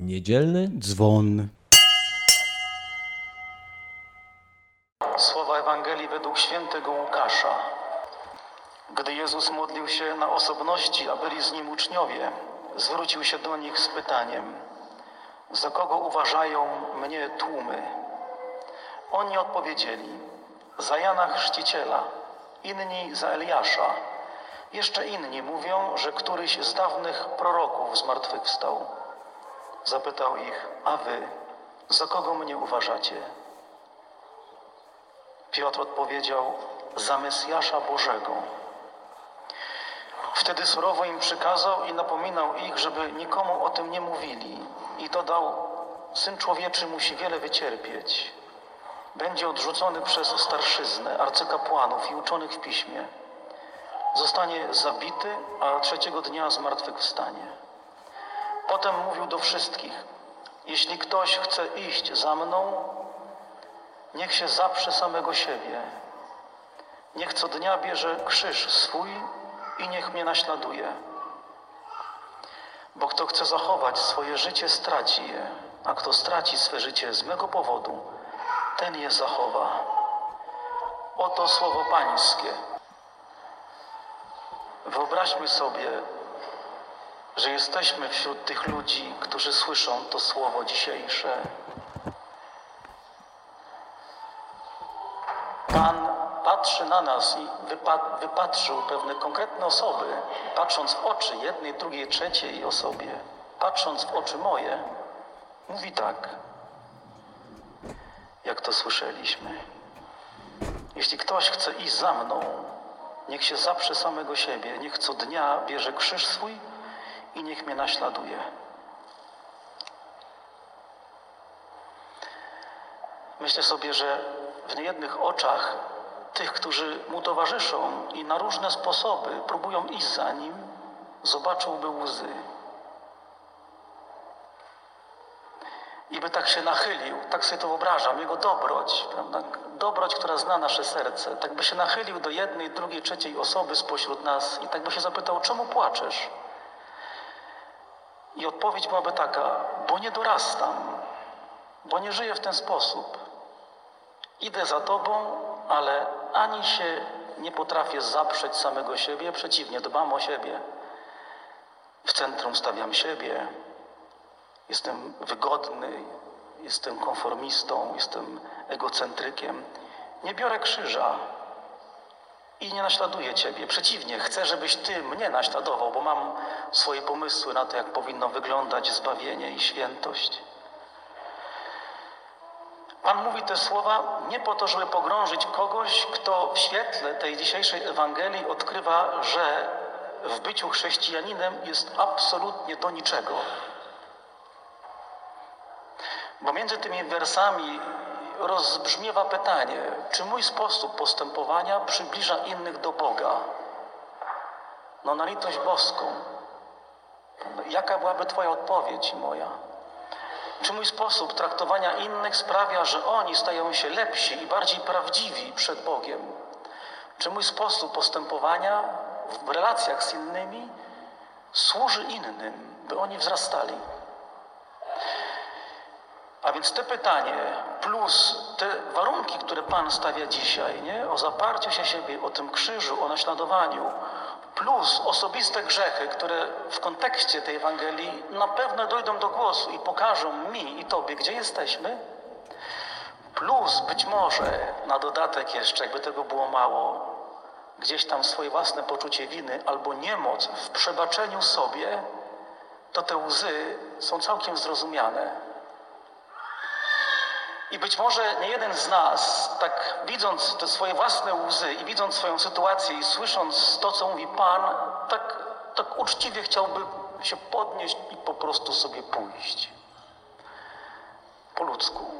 Niedzielny dzwon. Słowa Ewangelii według świętego Łukasza. Gdy Jezus modlił się na osobności, a byli z nim uczniowie, zwrócił się do nich z pytaniem: Za kogo uważają mnie tłumy? Oni odpowiedzieli: Za Jana Chrzciciela, inni za Eliasza. Jeszcze inni mówią, że któryś z dawnych proroków zmartwychwstał. Zapytał ich: A wy, za kogo mnie uważacie? Piotr odpowiedział: Za Mesjasza Bożego. Wtedy surowo im przykazał i napominał ich, żeby nikomu o tym nie mówili. I dodał: Syn człowieczy musi wiele wycierpieć. Będzie odrzucony przez starszyznę, arcykapłanów i uczonych w piśmie. Zostanie zabity, a trzeciego dnia zmartwychwstanie. Potem mówił do wszystkich: Jeśli ktoś chce iść za mną, Niech się zaprze samego siebie. Niech co dnia bierze krzyż swój i niech mnie naśladuje. Bo kto chce zachować swoje życie, straci je, a kto straci swe życie z mego powodu, ten je zachowa. Oto słowo Pańskie. Wyobraźmy sobie, że jesteśmy wśród tych ludzi, którzy słyszą to słowo dzisiejsze. Pan patrzy na nas i wypa- wypatrzył pewne konkretne osoby, patrząc w oczy jednej, drugiej, trzeciej osobie, patrząc w oczy moje, mówi tak, jak to słyszeliśmy. Jeśli ktoś chce iść za mną, niech się zaprze samego siebie, niech co dnia bierze krzyż swój i niech mnie naśladuje. Myślę sobie, że w niejednych oczach tych, którzy mu towarzyszą i na różne sposoby próbują iść za nim, zobaczyłby łzy. I by tak się nachylił, tak sobie to wyobrażam, jego dobroć, prawda? dobroć, która zna nasze serce, tak by się nachylił do jednej, drugiej, trzeciej osoby spośród nas i tak by się zapytał, czemu płaczesz? I odpowiedź byłaby taka, bo nie dorastam, bo nie żyję w ten sposób. Idę za Tobą, ale ani się nie potrafię zaprzeć samego siebie, przeciwnie, dbam o siebie. W centrum stawiam siebie. Jestem wygodny, jestem konformistą, jestem egocentrykiem. Nie biorę krzyża i nie naśladuję Ciebie. Przeciwnie, chcę, żebyś Ty mnie naśladował, bo mam swoje pomysły na to, jak powinno wyglądać zbawienie i świętość. Pan mówi te słowa nie po to, żeby pogrążyć kogoś, kto w świetle tej dzisiejszej Ewangelii odkrywa, że w byciu chrześcijaninem jest absolutnie do niczego. Bo między tymi wersami rozbrzmiewa pytanie, czy mój sposób postępowania przybliża innych do Boga? No na litość boską. Jaka byłaby Twoja odpowiedź i moja? Czy mój sposób traktowania innych sprawia, że oni stają się lepsi i bardziej prawdziwi przed Bogiem? Czy mój sposób postępowania w relacjach z innymi służy innym, by oni wzrastali? A więc te pytanie, plus te warunki, które Pan stawia dzisiaj, nie? o zaparciu się siebie, o tym krzyżu, o naśladowaniu, plus osobiste grzechy, które w kontekście tej Ewangelii na pewno dojdą do głosu i pokażą mi i Tobie, gdzie jesteśmy, plus być może na dodatek jeszcze, jakby tego było mało, gdzieś tam swoje własne poczucie winy albo niemoc w przebaczeniu sobie, to te łzy są całkiem zrozumiane. I być może nie jeden z nas, tak widząc te swoje własne łzy i widząc swoją sytuację i słysząc to, co mówi Pan, tak, tak uczciwie chciałby się podnieść i po prostu sobie pójść. Po ludzku.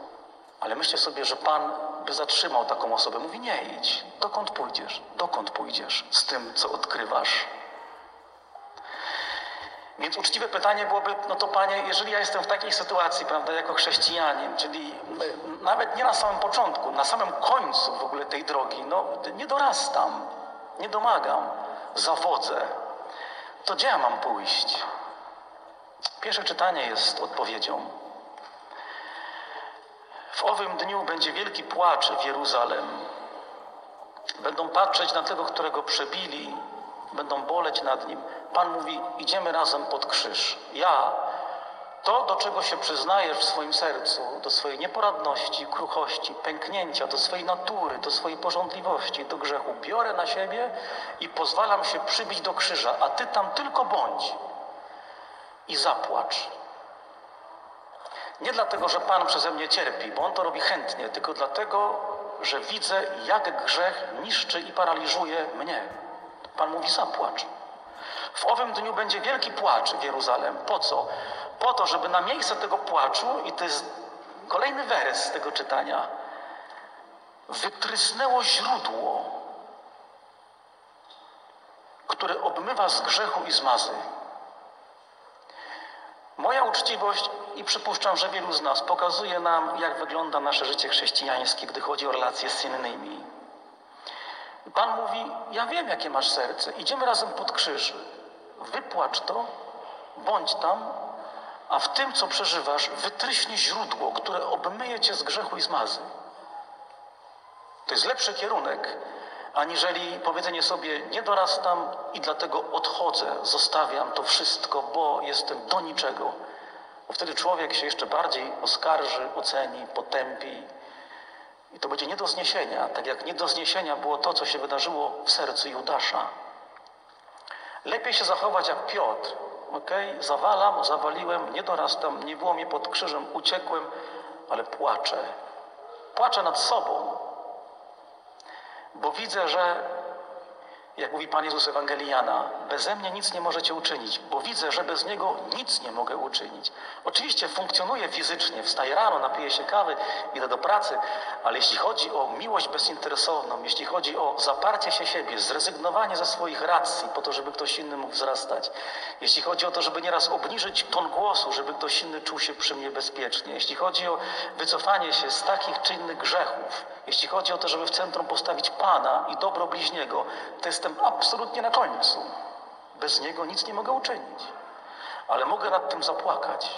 Ale myślę sobie, że Pan by zatrzymał taką osobę. Mówi, nie idź. Dokąd pójdziesz? Dokąd pójdziesz z tym, co odkrywasz? Więc uczciwe pytanie byłoby, no to Panie, jeżeli ja jestem w takiej sytuacji, prawda, jako chrześcijanin, czyli nawet nie na samym początku, na samym końcu w ogóle tej drogi, no nie dorastam, nie domagam, zawodzę, to gdzie ja mam pójść? Pierwsze czytanie jest odpowiedzią. W owym dniu będzie wielki płacz w Jeruzalem. Będą patrzeć na tego, którego przebili, będą boleć nad nim. Pan mówi: Idziemy razem pod krzyż. Ja, to, do czego się przyznajesz w swoim sercu, do swojej nieporadności, kruchości, pęknięcia, do swojej natury, do swojej porządliwości, do grzechu, biorę na siebie i pozwalam się przybić do krzyża, a ty tam tylko bądź i zapłacz. Nie dlatego, że Pan przeze mnie cierpi, bo On to robi chętnie, tylko dlatego, że widzę, jak grzech niszczy i paraliżuje mnie. Pan mówi: zapłacz. W owym dniu będzie wielki płacz w Jeruzalem. Po co? Po to, żeby na miejsce tego płaczu, i to jest kolejny wers z tego czytania, wytrysnęło źródło, które obmywa z grzechu i z mazy. Moja uczciwość i przypuszczam, że wielu z nas pokazuje nam, jak wygląda nasze życie chrześcijańskie, gdy chodzi o relacje z innymi. Pan mówi: Ja wiem, jakie masz serce. Idziemy razem pod krzyż. Wypłacz to, bądź tam, a w tym, co przeżywasz, wytryśnie źródło, które obmyje cię z grzechu i z mazy. To jest lepszy kierunek, aniżeli powiedzenie sobie: Nie dorastam i dlatego odchodzę, zostawiam to wszystko, bo jestem do niczego. Bo wtedy człowiek się jeszcze bardziej oskarży, oceni, potępi. I to będzie nie do zniesienia, tak jak nie do zniesienia było to, co się wydarzyło w sercu Judasza. Lepiej się zachować jak Piotr. ok? Zawalam, zawaliłem, nie dorastam, nie było mnie pod krzyżem, uciekłem, ale płaczę. Płaczę nad sobą, bo widzę, że, jak mówi Pan Jezus Ewangeliana, beze mnie nic nie możecie uczynić, bo widzę, że bez Niego nic nie mogę uczynić. Oczywiście funkcjonuję fizycznie, wstaję rano, napiję się kawy, idę do pracy, ale jeśli chodzi o miłość bezinteresowną, jeśli chodzi o zaparcie się siebie, zrezygnowanie ze swoich racji po to, żeby ktoś inny mógł wzrastać, jeśli chodzi o to, żeby nieraz obniżyć ton głosu, żeby ktoś inny czuł się przy mnie bezpiecznie, jeśli chodzi o wycofanie się z takich czy innych grzechów, jeśli chodzi o to, żeby w centrum postawić Pana i dobro bliźniego, to jestem absolutnie na końcu. Bez Niego nic nie mogę uczynić, ale mogę nad tym zapłakać.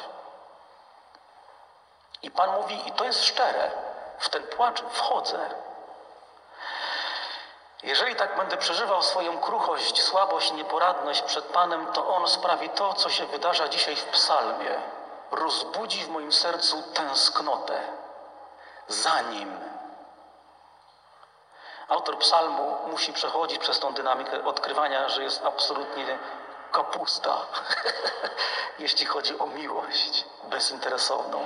I Pan mówi, i to jest szczere, w ten płacz wchodzę. Jeżeli tak będę przeżywał swoją kruchość, słabość, nieporadność przed Panem, to On sprawi to, co się wydarza dzisiaj w psalmie. Rozbudzi w moim sercu tęsknotę za Nim. Autor psalmu musi przechodzić przez tą dynamikę odkrywania, że jest absolutnie kapusta, jeśli chodzi o miłość bezinteresowną.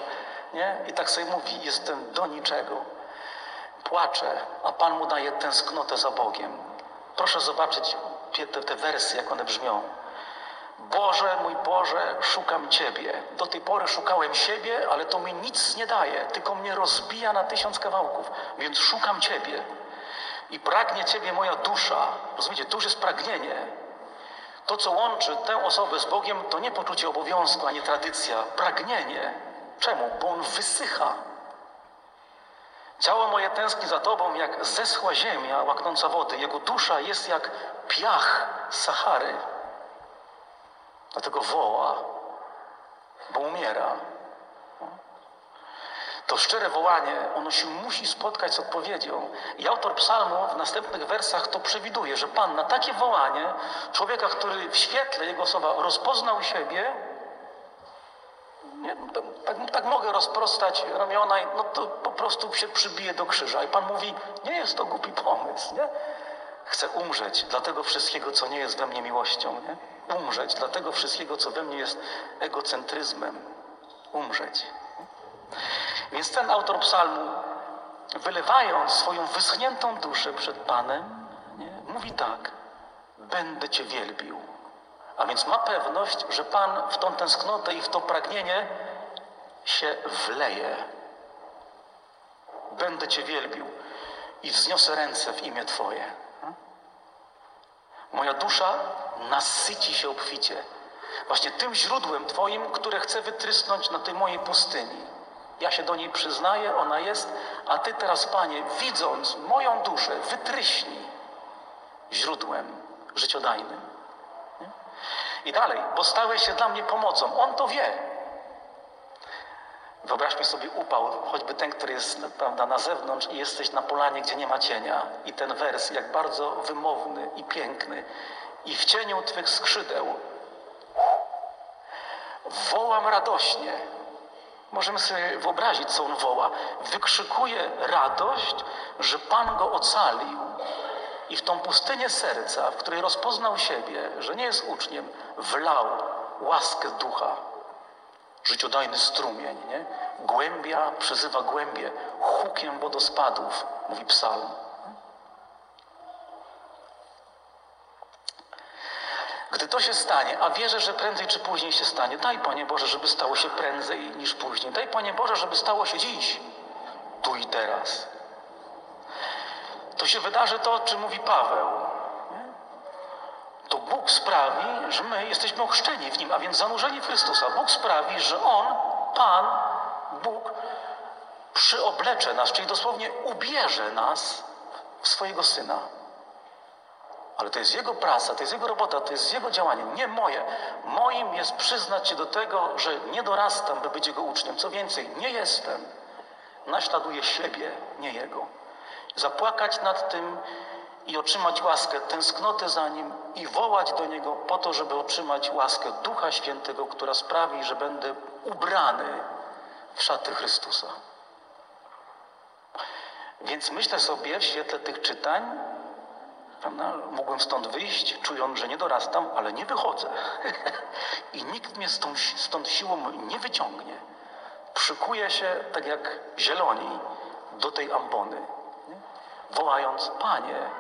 Nie? I tak sobie mówi, jestem do niczego. Płacze, a Pan mu daje tęsknotę za Bogiem. Proszę zobaczyć te, te wersy, jak one brzmią. Boże, mój Boże, szukam Ciebie. Do tej pory szukałem siebie, ale to mi nic nie daje, tylko mnie rozbija na tysiąc kawałków, więc szukam Ciebie. I pragnie Ciebie moja dusza. Rozumiecie, to już jest pragnienie. To, co łączy tę osobę z Bogiem, to nie poczucie obowiązku, ani tradycja, pragnienie. Czemu? Bo on wysycha. Ciało moje tęskni za Tobą, jak zeschła ziemia łaknąca wody. Jego dusza jest jak piach Sahary. Dlatego woła, bo umiera. To szczere wołanie, ono się musi spotkać z odpowiedzią. I autor psalmu w następnych wersach to przewiduje, że Pan na takie wołanie człowieka, który w świetle Jego słowa rozpoznał siebie, nie, tak, tak, mogę rozprostać ramiona no to po prostu się przybije do krzyża. I Pan mówi, nie jest to głupi pomysł, nie? Chcę umrzeć dla tego wszystkiego, co nie jest we mnie miłością, nie? Umrzeć dla tego wszystkiego, co we mnie jest egocentryzmem. Umrzeć. Więc ten autor psalmu, wylewając swoją wyschniętą duszę przed Panem, nie, mówi tak, będę Cię wielbił. A więc ma pewność, że Pan w tą tęsknotę i w to pragnienie się wleje. Będę Cię wielbił i wzniosę ręce w imię Twoje. Moja dusza nasyci się obficie. Właśnie tym źródłem Twoim, które chcę wytrysnąć na tej mojej pustyni. Ja się do niej przyznaję, ona jest, a Ty teraz, Panie, widząc moją duszę, wytryśnij źródłem życiodajnym. I dalej, bo stałeś się dla mnie pomocą. On to wie. Wyobraźmy sobie upał, choćby ten, który jest prawda, na zewnątrz i jesteś na polanie, gdzie nie ma cienia. I ten wers, jak bardzo wymowny i piękny. I w cieniu Twych skrzydeł wołam radośnie. Możemy sobie wyobrazić, co on woła. Wykrzykuje radość, że Pan go ocalił. I w tą pustynię serca, w której rozpoznał siebie, że nie jest uczniem, wlał łaskę ducha. Życiodajny strumień, nie? Głębia przyzywa głębie, hukiem wodospadów, mówi psalm. Gdy to się stanie, a wierzę, że prędzej czy później się stanie, daj Panie Boże, żeby stało się prędzej niż później. Daj Panie Boże, żeby stało się dziś, tu i teraz. To się wydarzy to, o czym mówi Paweł. To Bóg sprawi, że my jesteśmy ochrzczeni w Nim, a więc zanurzeni w Chrystusa. Bóg sprawi, że On, Pan, Bóg, przyoblecze nas, czyli dosłownie ubierze nas w swojego Syna. Ale to jest Jego praca, to jest Jego robota, to jest Jego działanie, nie moje. Moim jest przyznać się do tego, że nie dorastam, by być Jego uczniem. Co więcej, nie jestem. Naśladuję siebie, nie Jego. Zapłakać nad tym i otrzymać łaskę, tęsknotę za Nim i wołać do Niego po to, żeby otrzymać łaskę Ducha Świętego, która sprawi, że będę ubrany w szaty Chrystusa. Więc myślę sobie w świetle tych czytań, Prawda? Mógłbym stąd wyjść, czując, że nie dorastam, ale nie wychodzę. I nikt mnie stąd, stąd siłą nie wyciągnie. Przykuję się, tak jak zieloni, do tej ambony, nie? wołając: Panie,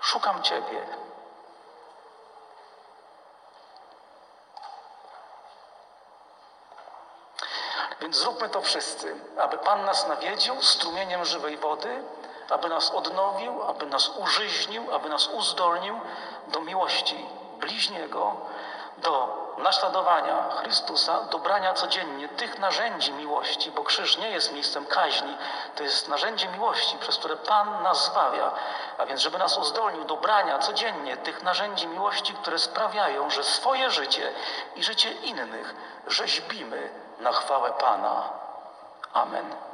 szukam Ciebie. Więc zróbmy to wszyscy, aby Pan nas nawiedził strumieniem żywej wody, aby nas odnowił, aby nas użyźnił, aby nas uzdolnił do miłości bliźniego, do naśladowania Chrystusa, do brania codziennie tych narzędzi miłości, bo krzyż nie jest miejscem kaźni, to jest narzędzie miłości, przez które Pan nas zbawia. A więc, żeby nas uzdolnił do brania codziennie tych narzędzi miłości, które sprawiają, że swoje życie i życie innych rzeźbimy na chwałę Pana. Amen.